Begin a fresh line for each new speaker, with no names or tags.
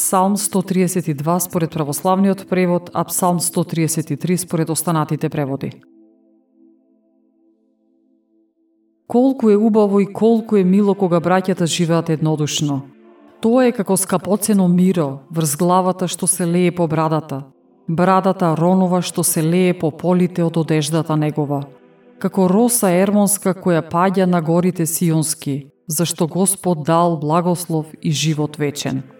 Псалм 132 според православниот превод, а Псалм 133 според останатите преводи. Колку е убаво и колку е мило кога браќата живеат еднодушно. Тоа е како скапоцено миро врз главата што се лее по брадата, брадата ронова што се лее по полите од одеждата негова. Како роса ермонска која паѓа на горите сионски, зашто Господ дал благослов и живот вечен.